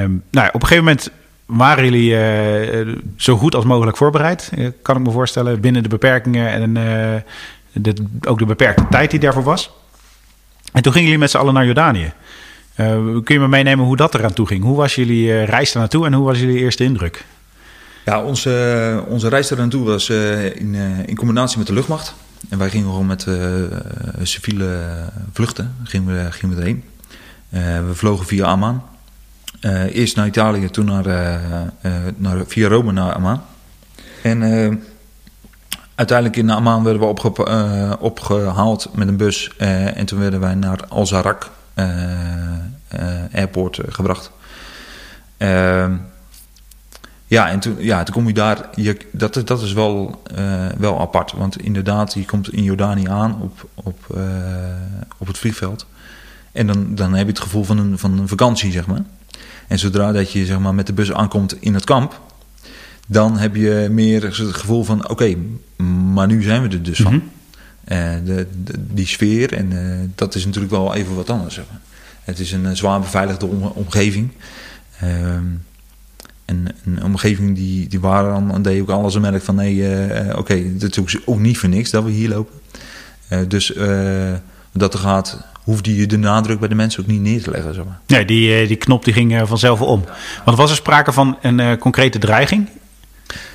Um, nou, op een gegeven moment waren jullie uh, zo goed als mogelijk voorbereid, uh, kan ik me voorstellen, binnen de beperkingen en de, ook de beperkte tijd die daarvoor was. En toen gingen jullie met z'n allen naar Jordanië. kun je me meenemen hoe dat eraan toe ging? Hoe was jullie reis daar naartoe en hoe was jullie eerste indruk? Ja, onze, onze reis daar naartoe was in, in combinatie met de luchtmacht. En wij gingen gewoon met civiele vluchten gingen we, gingen we erheen. we vlogen via Amman. Uh, eerst naar Italië, toen naar, uh, uh, naar, via Rome naar Amman. En uiteindelijk in Amman werden we opge opgehaald met een bus. en toen werden wij naar Al-Zarak airport gebracht. Ehm, ja, en toen, ja, toen kom je daar. Dat, dat is wel, wel apart. Want inderdaad, je komt in Jordanië aan op, op, op het vliegveld. En dan, dan heb je het gevoel van een, van een vakantie, zeg maar. En zodra dat je zeg maar, met de bus aankomt in het kamp, dan heb je meer het gevoel van: oké, maar nu zijn we er dus van. Uh, de, die sfeer, en uh, dat is natuurlijk wel even wat anders. Zeg maar. Het is een zwaar beveiligde om, omgeving. Uh, en een omgeving die, die waren dan, deed ook alles en merk van: nee, uh, oké, het is ook, ook, niet voor niks dat we hier lopen. dus dat er gaat hoefde je de nadruk bij de mensen ook niet neer te leggen. Zeg maar. Nee, die, eh, die knop die ging vanzelf om. Want was er sprake van een uh, concrete dreiging?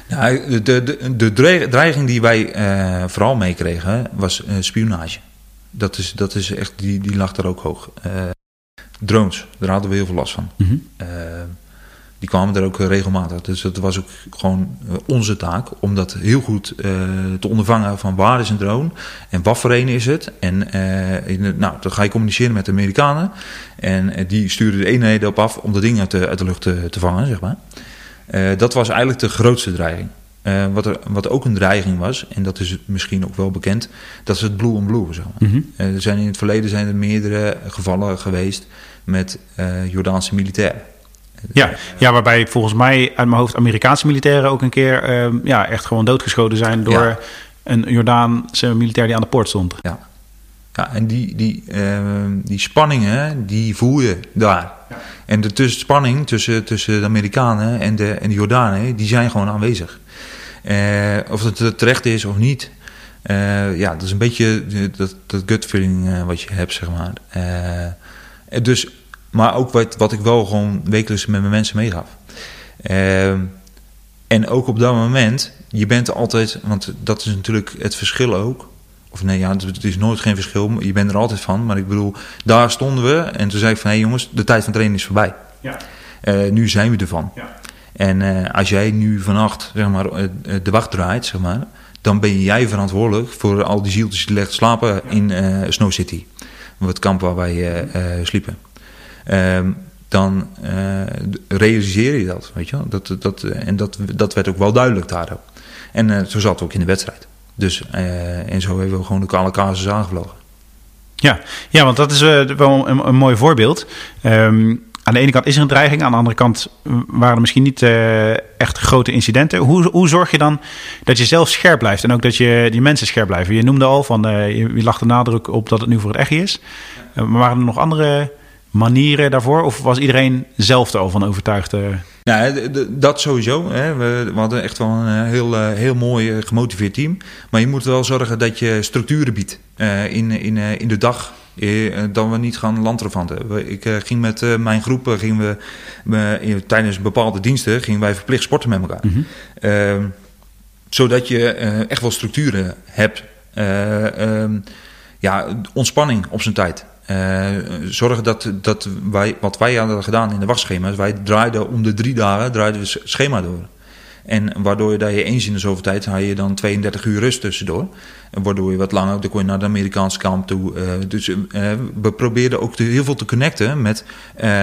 Nou, de, de, de dreiging die wij uh, vooral meekregen was uh, spionage. Dat is, dat is echt, die, die lag er ook hoog. drones, daar hadden we heel veel last van. Mm -hmm die kwamen er ook eh, regelmatig. Dus het was ook gewoon eh, onze taak om dat heel goed uh, te ondervangen van waar is een drone en wat voor een is het. En uh, in, nou, dan ga je communiceren met de Amerikanen en die sturen de eenheden op af om de dingen uit de, uit de lucht te, te vangen, zeg maar. dat was eigenlijk de grootste dreiging. wat, er, wat ook een dreiging was, en dat is misschien ook wel bekend, dat is het blue on blue. Zeg maar. Mhm. er zijn in het verleden zijn er meerdere gevallen geweest met Jordaanse militairen. Ja, ja, waarbij volgens mij uit mijn hoofd Amerikaanse militairen ook een keer ehm, ja, echt gewoon doodgeschoten zijn door een Jordaanse militair die aan de poort stond. Ja, ja en die, die, ehm, die spanningen, die voel je daar. Ja. En de spanning tussen, tussen de Amerikanen en de, en de Jordanen, die zijn gewoon aanwezig. Uh, of het terecht is of niet, uh, ja, dat is een beetje dat, dat gut feeling wat je hebt, zeg maar. dus maar ook wat, wat ik wel gewoon wekelijks met mijn mensen meegaf. Uh, en ook op dat moment, je bent altijd, want dat is natuurlijk het verschil ook. Of nee, ja, het is nooit geen verschil. Je bent er altijd van. Maar ik bedoel, daar stonden we. En toen zei ik van, hé hey jongens, de tijd van trainen is voorbij. Ja. Eh, nu zijn we ervan. Ja. En eh, als jij nu vannacht zeg maar, eh, de wacht draait, zeg maar, dan ben jij verantwoordelijk voor al die zieltjes die te slapen in Snow City. Het kamp waar wij sliepen. Ehm, dan eh, realiseer je dat, weet je. Dat, dat, en dat, dat werd ook wel duidelijk daar ook. En eh, zo zat het ook in de wedstrijd. Dus, eh, en zo hebben we gewoon de kale casus aangevlogen. Ja, ja want dat is wel een, mooi voorbeeld. Ehm, aan de ene kant is er een dreiging, aan de andere kant waren er misschien niet echt grote incidenten. Hoe, hoe zorg je dan dat je zelf scherp blijft en ook dat je die mensen scherp blijven? Je noemde al van je, lag de nadruk op dat het nu voor het echt is. Maar waren er nog andere manieren daarvoor? Of was iedereen zelf er al van overtuigd? eh? Nou, dat sowieso. Hè. We, we hadden echt wel een eh, heel, eh, heel mooi gemotiveerd team. Maar je moet wel zorgen dat je structuren biedt in, in, in de dag. Dan we niet gaan landrelevanten. We- Ik ging met mijn groep, gingen we, tijdens bepaalde diensten, gingen wij verplicht sporten met elkaar. Ehm, zodat je echt wel structuren hebt. Eh, ehm, ja, ontspanning op zijn tijd. Eh, zorgen dat, dat wij, wat wij hadden gedaan in de wachtschema's, wij draaiden om de drie dagen draaiden we schema door. En waardoor je, dat je eens in de zoveel tijd had je dan 32 uur rust tussendoor. En waardoor je wat langer, dan kon je naar de Amerikaanse kamp toe. Eh, dus eh, we probeerden ook te- heel veel te connecten met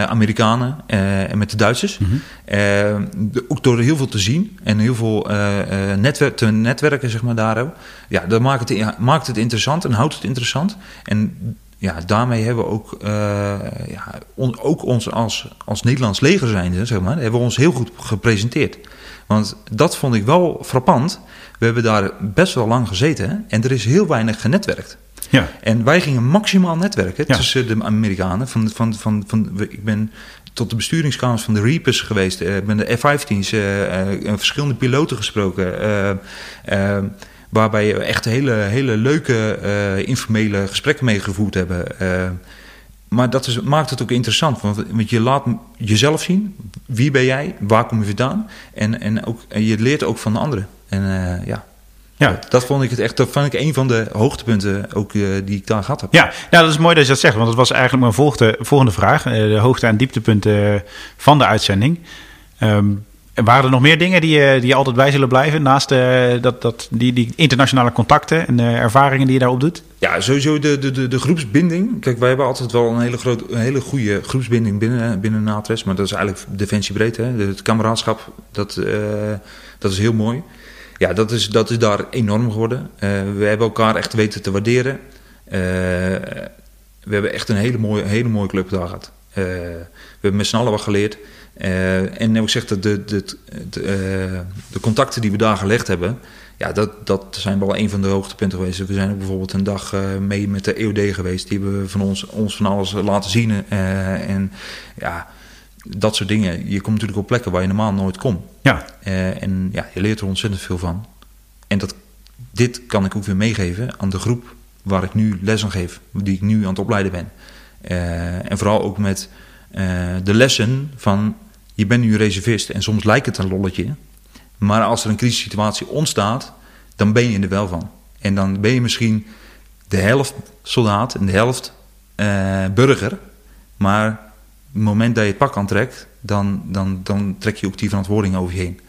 Amerikanen en met de Duitsers. Eh, de- ook door heel veel te zien en heel veel netwer te netwerken, zeg maar, daar ook. Ja, dat maakt het, maakt het interessant en houdt het interessant. En ja, daarmee hebben we ook, eh, ja, on- ook ons als, als Nederlands leger zijnde, zeg maar, hebben we ons heel goed gepresenteerd. Want dat vond ik wel frappant. We hebben daar best wel lang gezeten en er is heel weinig genetwerkt. Ja. En wij gingen maximaal netwerken Ja. tussen de Amerikanen. Van, van, van, van, ik ben tot de besturingskamers van de Reapers geweest. eh, Ik ben de F-15's, eh, eh, verschillende piloten gesproken. Waarbij we echt hele, hele leuke eh, informele gesprekken mee gevoerd hebben. Eh, maar dat is, maakt het ook interessant. Want, want je laat jezelf zien. Wie ben jij? Waar kom je vandaan? En, en, ook, en je leert ook van de anderen. En eh, ja, Ja. dat vond ik het echt. Dat vond ik een van de hoogtepunten ook die ik daar gehad heb. Ja, nou, dat is mooi dat je dat zegt, want dat was eigenlijk mijn volgende, volgende vraag. De hoogte- en dieptepunten van de uitzending. Waren er nog meer dingen die, je- die je altijd bij zullen blijven, naast eh, dat, dat, die, die internationale contacten en de ervaringen die je daarop doet? Ja, sowieso de, de, de, de groepsbinding. Kijk, wij hebben altijd wel een hele, groot, een hele goede groepsbinding binnen, binnen Natres. Maar dat is eigenlijk defensiebreed. Hè? Het kameraadschap, dat, eh, dat is heel mooi. Ja, dat is, dat is daar enorm geworden. Eh, we hebben elkaar echt weten te waarderen. Eh, we hebben echt een hele mooie, hele mooie club daar gehad. Eh, we hebben met z'n allen wat geleerd. Eh, en ik zeg dat de, de, de, eh, de contacten die we daar gelegd hebben, ja, dat, dat zijn wel een van de hoogtepunten geweest. We zijn ook bijvoorbeeld een dag eh, mee met de EOD geweest. Die hebben van ons, ons van alles laten zien. en ja, dat soort dingen. Je komt natuurlijk op plekken waar je normaal nooit komt. Ja, en ja, je leert er ontzettend veel van. En dat, dit kan ik ook weer meegeven aan de groep waar ik nu les aan geef. Die ik nu aan het opleiden ben. En vooral ook met de lessen van... Je bent nu reservist en soms lijkt het een lolletje. Maar als er een crisissituatie ontstaat, dan ben je er wel van. En dan ben je misschien de helft soldaat en de helft eh, burger. Maar op het moment dat je het pak aantrekt, dan, dan, dan trek je ook die verantwoording over je heen.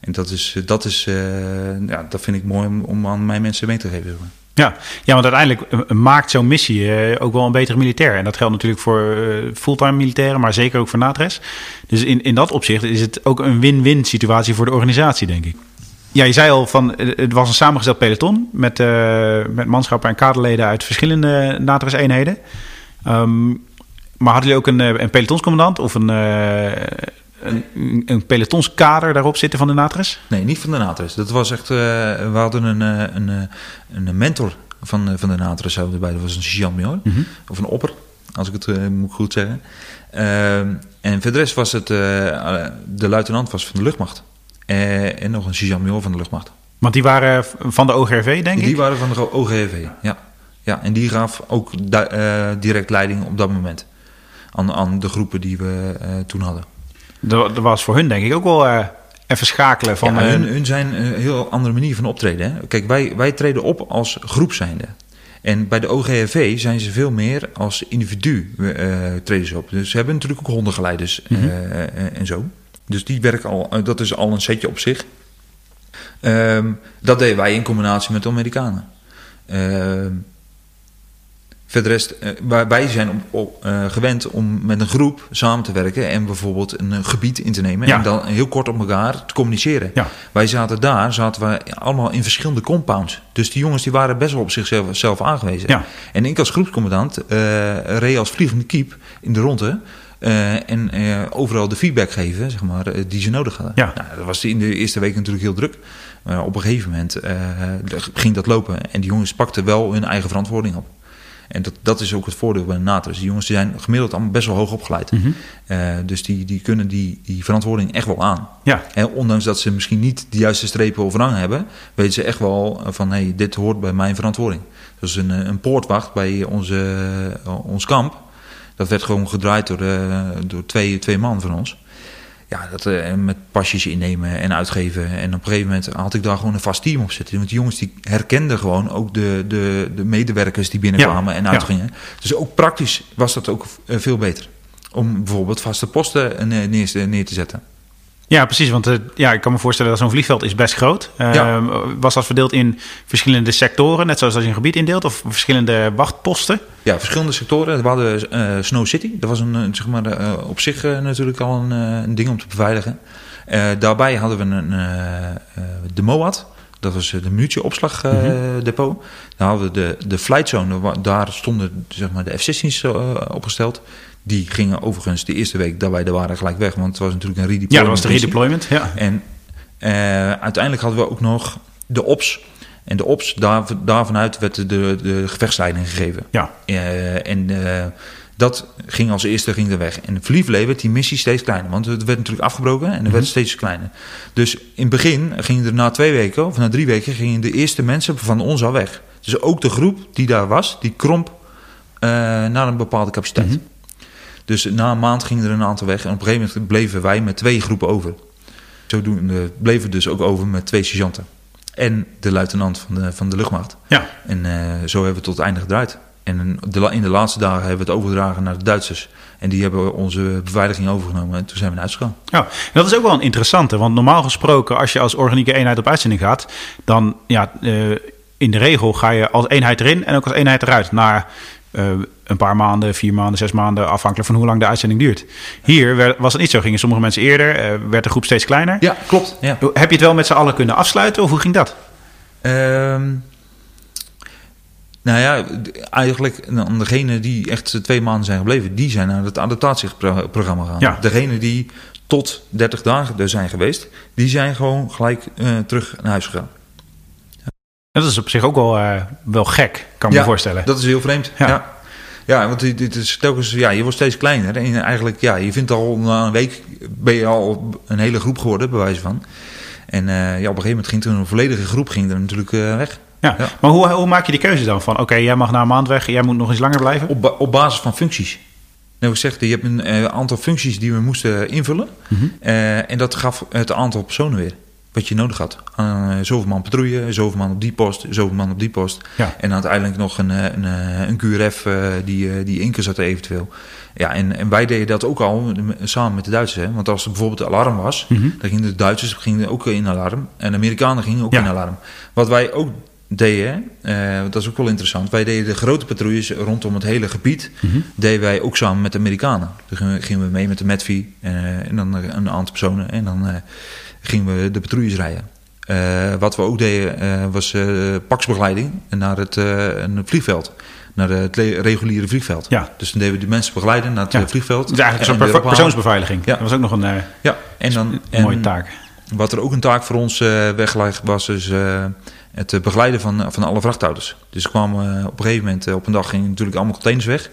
En dat, is, dat, is, eh, ja, dat vind ik mooi om aan mijn mensen mee te geven. Ja. ja want uiteindelijk eh, maakt zo'n missie eh, ook wel een betere militair. En dat geldt natuurlijk voor eh, fulltime militairen, maar zeker ook voor NATRES. Dus in, in dat opzicht is het ook een win-win situatie voor de organisatie, denk ik. Ja, je zei al van eh, het was een samengesteld peloton met, eh, met manschappen en kaderleden uit verschillende NATRES-eenheden. Ehm, maar hadden jullie ook een, eh, een pelotonscommandant of een, eh, een, een pelotonskader daarop zitten van de NATRES? Nee, niet van de Natres. Dat was echt, eh, we hadden een, eh, een, eh, een mentor van, van de Natres erbij. Dat was een sergeant-major. Of een opper, als ik het moet goed zeggen. Ehm, en voor de rest was het, de luitenant was van de luchtmacht. En nog een sergeant-major van de luchtmacht. Want die waren van de OGRV, denk Die ik? waren van de OGV, ja. ja. En die gaf ook direct leiding op dat moment. Aan, aan de groepen die we toen hadden. Dat dat was voor hun denk ik ook wel eh, even schakelen van... ja, eh, hun, hun zijn een heel andere manier van optreden. Hè? Kijk, wij, wij treden op als groep zijnde. En bij de OGFV zijn ze veel meer als individu uh, treden ze op. Dus ze hebben natuurlijk ook hondengeleiders mm en zo. Dus die werken al, dat is al een setje op zich. Um, dat deden wij in combinatie met de Amerikanen. Verder rest, uh, wij zijn op, op, uh, gewend om met een groep samen te werken en bijvoorbeeld een, gebied in te nemen en dan heel kort op elkaar te communiceren. Ja. Wij zaten daar, zaten we allemaal in verschillende compounds. Dus die jongens die waren best wel op zichzelf zelf aangewezen. Ja. En ik als groepscommandant uh, reed als vliegende kiep in de ronde. en overal de feedback geven, zeg maar, die ze nodig hadden. Ja. Nou, dat was in de eerste week natuurlijk heel druk. op een gegeven moment ging dat lopen. En die jongens pakten wel hun eigen verantwoording op. En dat, dat is ook het voordeel bij de NATO. Dus die jongens die zijn gemiddeld allemaal best wel hoog opgeleid. Mhm. uh, dus die, die kunnen die, die verantwoording echt wel aan. Ja. En ondanks dat ze misschien niet de juiste strepen of rang hebben, weten ze echt wel van hé, hey, dit hoort bij mijn verantwoording. Dus een, een poortwacht bij onze, uh, ons kamp. Dat werd gewoon gedraaid door, uh, door twee, twee man van ons ja, dat, uh, met pasjes innemen en uitgeven. En op een gegeven moment had ik daar gewoon een vast team op zitten. Want die jongens die herkenden gewoon ook de, de, de medewerkers die binnenkwamen Ja, en uitgingen. Ja. Dus ook praktisch was dat ook uh, veel beter. Om bijvoorbeeld vaste posten neer, neer te zetten. Ja, precies. Want uh, ja, ik kan me voorstellen dat zo'n vliegveld is best groot. Uh, Ja. Was dat verdeeld in verschillende sectoren, net zoals als je een gebied indeelt, of verschillende wachtposten? Ja, verschillende sectoren. We hadden uh, Snow City. Dat was een, zeg maar, op zich natuurlijk al een, een, ding om te beveiligen. daarbij hadden we een, de MOAD. Dat was de munitieopslagdepot. Mm -hmm. Daar hadden we de, de flight zone. Daar stonden zeg maar, de F-16's opgesteld. Die gingen overigens de eerste week dat wij er waren gelijk weg. Want het was natuurlijk een redeployment. Ja, dat was de redeployment. Ja. En uiteindelijk hadden we ook nog de OPS. En de OPS, daar, daarvanuit werd de, de gevechtsleiding gegeven. Ja. Uh, en uh, dat ging als eerste ging er weg. En Vlievlee werd die missie steeds kleiner. Want het werd natuurlijk afgebroken en er werd mm -hmm. steeds kleiner. Dus in het begin gingen er na twee weken of na drie weken... gingen de eerste mensen van ons al weg. Dus ook de groep die daar was, die kromp uh, naar een bepaalde capaciteit. Mm -hmm. Dus na een maand gingen er een aantal weg. En op een gegeven moment bleven wij met twee groepen over. Zodoende bleven we dus ook over met twee sergeanten. En de luitenant van de, van de luchtmacht. Ja. En uh, zo hebben we tot het einde gedraaid. En de, in de laatste dagen hebben we het overgedragen naar de Duitsers. En die hebben onze beveiliging overgenomen. En toen zijn we naar huis gegaan. Ja, dat is ook wel een interessante. Want normaal gesproken, als je als organieke eenheid op uitzending gaat... dan ja, uh, in de regel ga je als eenheid erin en ook als eenheid eruit. Na uh, een paar maanden, vier maanden, zes maanden... afhankelijk van hoe lang de uitzending duurt. Hier was het niet zo. Gingen sommige mensen eerder, uh, werd de groep steeds kleiner. Ja, klopt. Ja. Heb je het wel met z'n allen kunnen afsluiten of hoe ging dat? Um, nou ja, eigenlijk dan degene die echt twee maanden zijn gebleven, die zijn naar het adaptatieprogramma gegaan. Ja. Degene die tot 30 dagen er zijn geweest, die zijn gewoon gelijk uh, terug naar huis gegaan. Dat is op zich ook wel, uh, wel gek, kan ik ja, me voorstellen. Dat is heel vreemd. Ja. ja. Ja, want dit is telkens, ja, je wordt steeds kleiner. En eigenlijk, ja, je vindt al na een week ben je al een hele groep geworden, bij wijze van. En uh, ja, op een gegeven moment ging toen een volledige groep ging er natuurlijk uh, weg. Ja, ja, maar hoe, hoe maak je die keuze dan? Van oké, okay, jij mag na een maand weg, jij moet nog eens langer blijven? Op, ba op basis van functies. Nou, ik zeg, je hebt een aantal functies die we moesten invullen. Mhm. Mm -hmm. en dat gaf het aantal personen weer. Wat je nodig had. Uh, zoveel man patrouille, zoveel man op die post, zoveel man op die post. Ja. En uiteindelijk nog een, een, een QRF uh, die, die in zat eventueel. Ja, en, en wij deden dat ook al samen met de Duitsers. Hè? Want als er bijvoorbeeld alarm was, Mhm. mm -hmm. dan gingen de Duitsers gingen ook in alarm. En de Amerikanen gingen ook Ja. in alarm. Wat wij ook deden, uh, dat is ook wel interessant. Wij deden de grote patrouilles rondom het hele gebied. Mhm. Deden wij ook samen met de Amerikanen. Dan gingen, we mee met de Metvi uh, en dan een aantal personen. En dan uh, gingen we de patrouilles rijden. Wat we ook deden was paksbegeleiding naar het een vliegveld. Naar het reguliere vliegveld. Ja. Dus dan deden we de mensen begeleiden naar het Ja. vliegveld. Het is eigenlijk ophalen. persoonsbeveiliging. Ja. Dat was ook nog een, eh, Ja, en dan, een en mooie taak. Wat er ook een taak voor ons uh, weggelegd was, is uh, het uh, begeleiden van, van alle vrachtauto's. Dus er kwamen op een gegeven moment, op een dag gingen natuurlijk allemaal containers weg.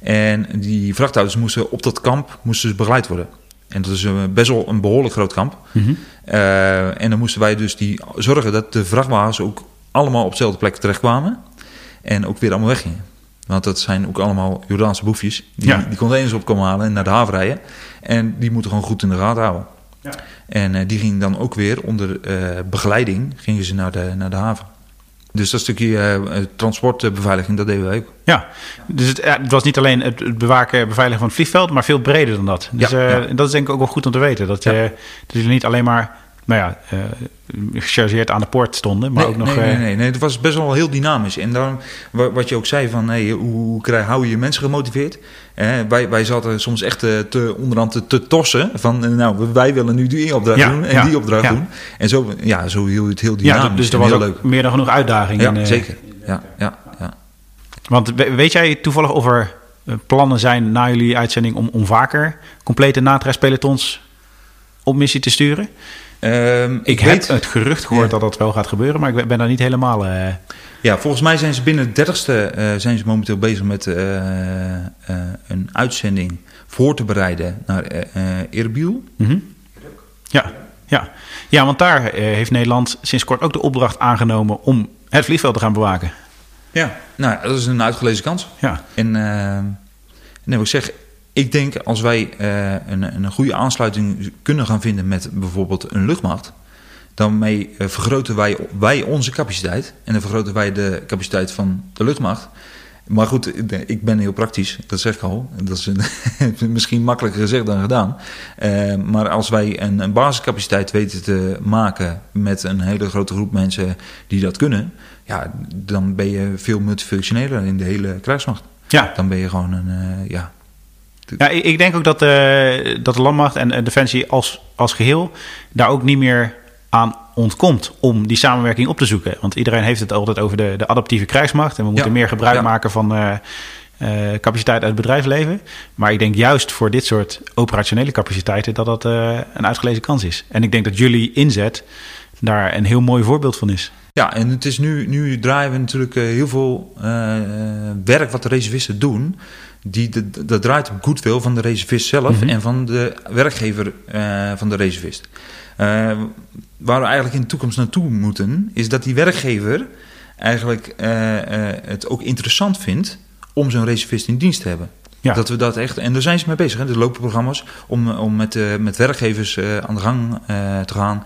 En die vrachtauto's moesten op dat kamp moesten dus begeleid worden. En dat is best wel een behoorlijk groot kamp. Mhm. Uh, en dan moesten wij dus die zorgen dat de vrachtwagens ook allemaal op dezelfde plek terechtkwamen. En ook weer allemaal weggingen. Want dat zijn ook allemaal Jordaanse boefjes. Die, Ja. die containers op komen halen en naar de haven rijden. En die moeten gewoon goed in de gaten houden. Ja. En uh, die gingen dan ook weer onder uh, begeleiding gingen ze naar de, naar de haven. Dus dat stukje eh, transportbeveiliging, dat deden wij ook. Ja, dus het, het, was niet alleen het, bewaken, beveiligen van het vliegveld, maar veel breder dan dat. Dus ja, ja. dat is denk ik ook wel goed om te weten. Dat, je, dat jullie niet alleen maar nou ja, uh, gechargeerd aan de poort stonden. Maar nee, ook nog, nee, nee, nee, nee, het was best wel heel dynamisch. En dan, wat je ook zei van, hey, hoe krijg, hou je je mensen gemotiveerd? Eh, wij, wij zaten soms echt te, onderhand te, te tossen van, nou, wij willen nu die opdracht ja, doen en ja, die opdracht ja. doen. En zo, ja, zo hield het heel dynamisch. Ja, dus er was ook leuk. meer dan genoeg uitdaging. Ja, in, zeker. Ja, ja, ja. Want weet jij toevallig of er plannen zijn na jullie uitzending om, om vaker complete natrijspelotons op missie te sturen? Um, ik, weet, heb het gerucht gehoord ja. dat dat wel gaat gebeuren, maar ik ben daar niet helemaal. Uh... Ja, volgens mij zijn ze binnen het dertigste uh, zijn ze momenteel bezig met uh, een uitzending voor te bereiden naar Erbil. Mm -hmm. Ja, ja. ja, want daar heeft Nederland sinds kort ook de opdracht aangenomen om het vliegveld te gaan bewaken. Ja, nou, dat is een uitgelezen kans. Ja. En nee, ik zeg, ik denk als wij uh, een, een goede aansluiting kunnen gaan vinden met bijvoorbeeld een luchtmacht, dan uh, vergroten wij, wij onze capaciteit en dan vergroten wij de capaciteit van de luchtmacht. Maar goed, ik ben heel praktisch, dat zeg ik al. Dat is een, [laughs] misschien makkelijker gezegd dan gedaan. Uh, maar als wij een, een, basiscapaciteit weten te maken met een hele grote groep mensen die dat kunnen, ja, dan ben je veel multifunctioneler in de hele krijgsmacht. Ja. Dan ben je gewoon een, uh, ja, ja, ik denk ook dat, uh, dat de landmacht en, en Defensie als, als geheel daar ook niet meer aan ontkomt om die samenwerking op te zoeken. Want iedereen heeft het altijd over de, de adaptieve krijgsmacht. En we moeten ja, meer gebruik ja. maken van uh, capaciteit uit het bedrijfsleven. Maar ik denk juist voor dit soort operationele capaciteiten dat dat een uitgelezen kans is. En ik denk dat jullie inzet daar een heel mooi voorbeeld van is. Ja, en het is nu, nu draaien we natuurlijk heel veel werk wat de reservisten doen die, dat, dat draait op goodwill van de reservist zelf mm -hmm. en van de werkgever uh, van de reservist. Uh, waar we eigenlijk in de toekomst naartoe moeten, is dat die werkgever eigenlijk het ook interessant vindt om zo'n reservist in dienst te hebben. Ja. Dat we dat echt, en daar zijn ze mee bezig, hè, de lopen programma's, om, om met, uh, met werkgevers uh, aan de gang uh, te gaan.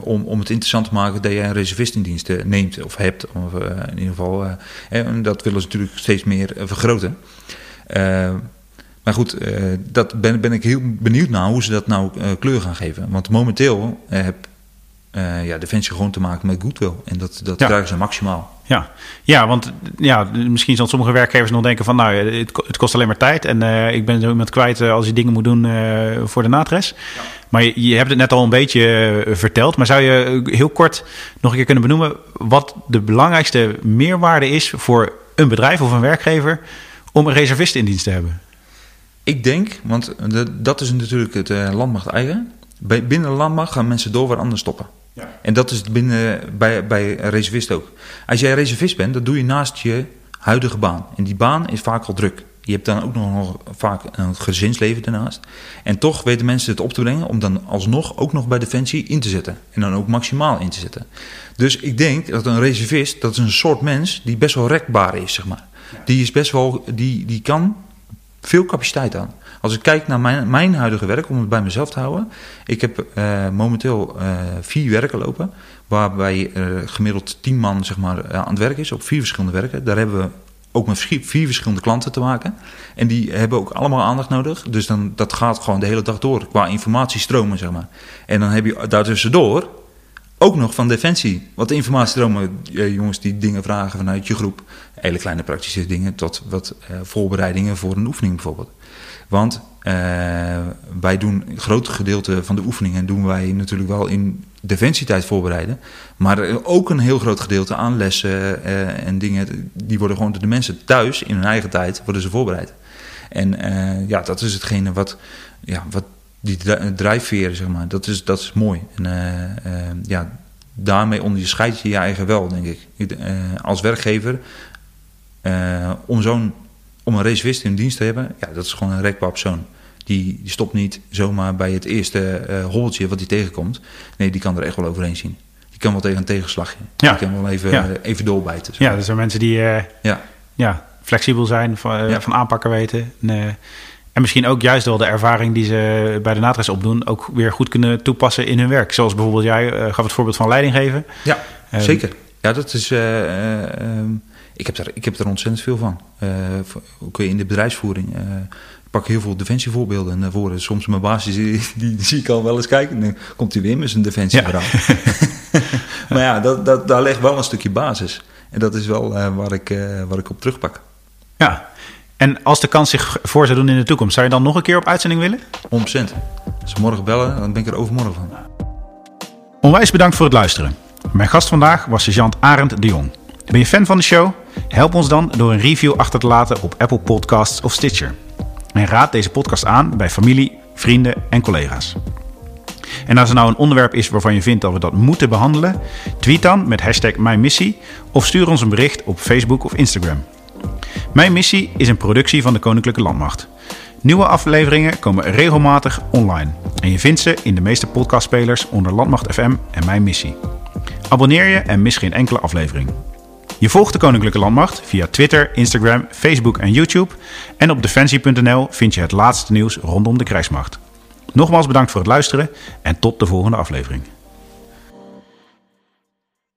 om, om het interessant te maken dat je een reservist in dienst neemt of hebt. Of, in ieder geval, en dat willen ze natuurlijk steeds meer vergroten. maar goed, dat ben, ben ik heel benieuwd naar hoe ze dat nou kleur gaan geven. Want momenteel heb ja, Defensie gewoon te maken met goodwill. En dat, dat ja. krijgen ze maximaal. Ja. ja, want ja, misschien zal sommige werkgevers nog denken van... nou, het, kost alleen maar tijd en uh, ik ben zo iemand kwijt uh, als je dingen moet doen uh, voor de natres. Ja. Maar je, je, hebt het net al een beetje verteld. Maar zou je heel kort nog een keer kunnen benoemen... wat de belangrijkste meerwaarde is voor een bedrijf of een werkgever... om een reservist in dienst te hebben? Ik denk, want de, dat is natuurlijk het landmacht eigen... Binnen de landmacht gaan mensen door waar anders stoppen. Ja. En dat is binnen, bij, bij reservist ook. Als jij reservist bent, dat doe je naast je huidige baan. En die baan is vaak al druk. Je hebt dan ook nog vaak een gezinsleven daarnaast. En toch weten mensen het op te brengen om dan alsnog ook nog bij Defensie in te zetten. En dan ook maximaal in te zetten. Dus ik denk dat een reservist, dat is een soort mens die best wel rekbaar is, zeg maar. Die is best wel, die, die kan veel capaciteit aan. Als ik kijk naar mijn, mijn huidige werk, om het bij mezelf te houden. Ik heb uh, momenteel uh, vier werken lopen. Waarbij uh, gemiddeld tien man zeg maar, aan het werk is op vier verschillende werken. Daar hebben we ook met vier verschillende klanten te maken. En die hebben ook allemaal aandacht nodig. Dus dan, dat gaat gewoon de hele dag door qua informatiestromen, zeg maar. En dan heb je daartussendoor ook nog van Defensie wat informatiestromen. jongens die dingen vragen vanuit je groep. Hele kleine praktische dingen tot wat voorbereidingen voor een oefening bijvoorbeeld. Want uh, wij doen een groot gedeelte van de oefeningen doen wij natuurlijk wel in defensietijd voorbereiden. Maar ook een heel groot gedeelte aan lessen uh, en dingen, die worden gewoon door de mensen thuis in hun eigen tijd worden ze voorbereid. En uh, ja, dat is hetgene wat, ja, wat die drijfveren, zeg maar, dat is, dat is mooi. En ja, daarmee onderscheid je je eigen wel, denk ik. als werkgever, om zo'n om een reservist in dienst te hebben, ja, dat is gewoon een rekbaar persoon. Die, die stopt niet zomaar bij het eerste uh, hobbeltje wat hij tegenkomt. Nee, die kan er echt wel overheen zien. Die kan wel tegen een tegenslagje. Ja. Die kan wel even, ja. uh, even doorbijten. Zo. Ja, dat zijn mensen die uh, ja. Ja, flexibel zijn, van, ja. van aanpakken weten. En, en, misschien ook juist wel de ervaring die ze bij de natres opdoen... ook weer goed kunnen toepassen in hun werk. Zoals bijvoorbeeld jij gaf het voorbeeld van leiding geven. Ja, zeker. Ja, dat is. eh, eh, ehm, ik, heb er, ik heb er ontzettend veel van. Eh, ook in de bedrijfsvoering. eh, ik pak heel veel defensievoorbeelden naar voren. Soms mijn baas, die, die, zie ik al wel eens kijken. Dan komt hij weer met zijn defensieverhaal. [laughs] [laughs] maar ja, dat, dat, daar ligt wel een stukje basis. En dat is wel eh, waar, ik, waar ik op terugpak. Ja. En als de kans zich voor zou doen in de toekomst, zou je dan nog een keer op uitzending willen? 100%. Als ze morgen bellen, dan ben ik er overmorgen van. Onwijs bedankt voor het luisteren. Mijn gast vandaag was sergeant Arend de Jong. Ben je fan van de show? Help ons dan door een review achter te laten op Apple Podcasts of Stitcher. En raad deze podcast aan bij familie, vrienden en collega's. En als er nou een onderwerp is waarvan je vindt dat we dat moeten behandelen, tweet dan met hashtag Mijn Missie of stuur ons een bericht op Facebook of Instagram. Mijn Missie is een productie van de Koninklijke Landmacht. Nieuwe afleveringen komen regelmatig online. En je vindt ze in de meeste podcastspelers onder Landmacht FM en Mijn Missie. Abonneer je en mis geen enkele aflevering. Je volgt de Koninklijke Landmacht via Twitter, Instagram, Facebook en YouTube. En op defensie.nl vind je het laatste nieuws rondom de krijgsmacht. Nogmaals bedankt voor het luisteren en tot de volgende aflevering.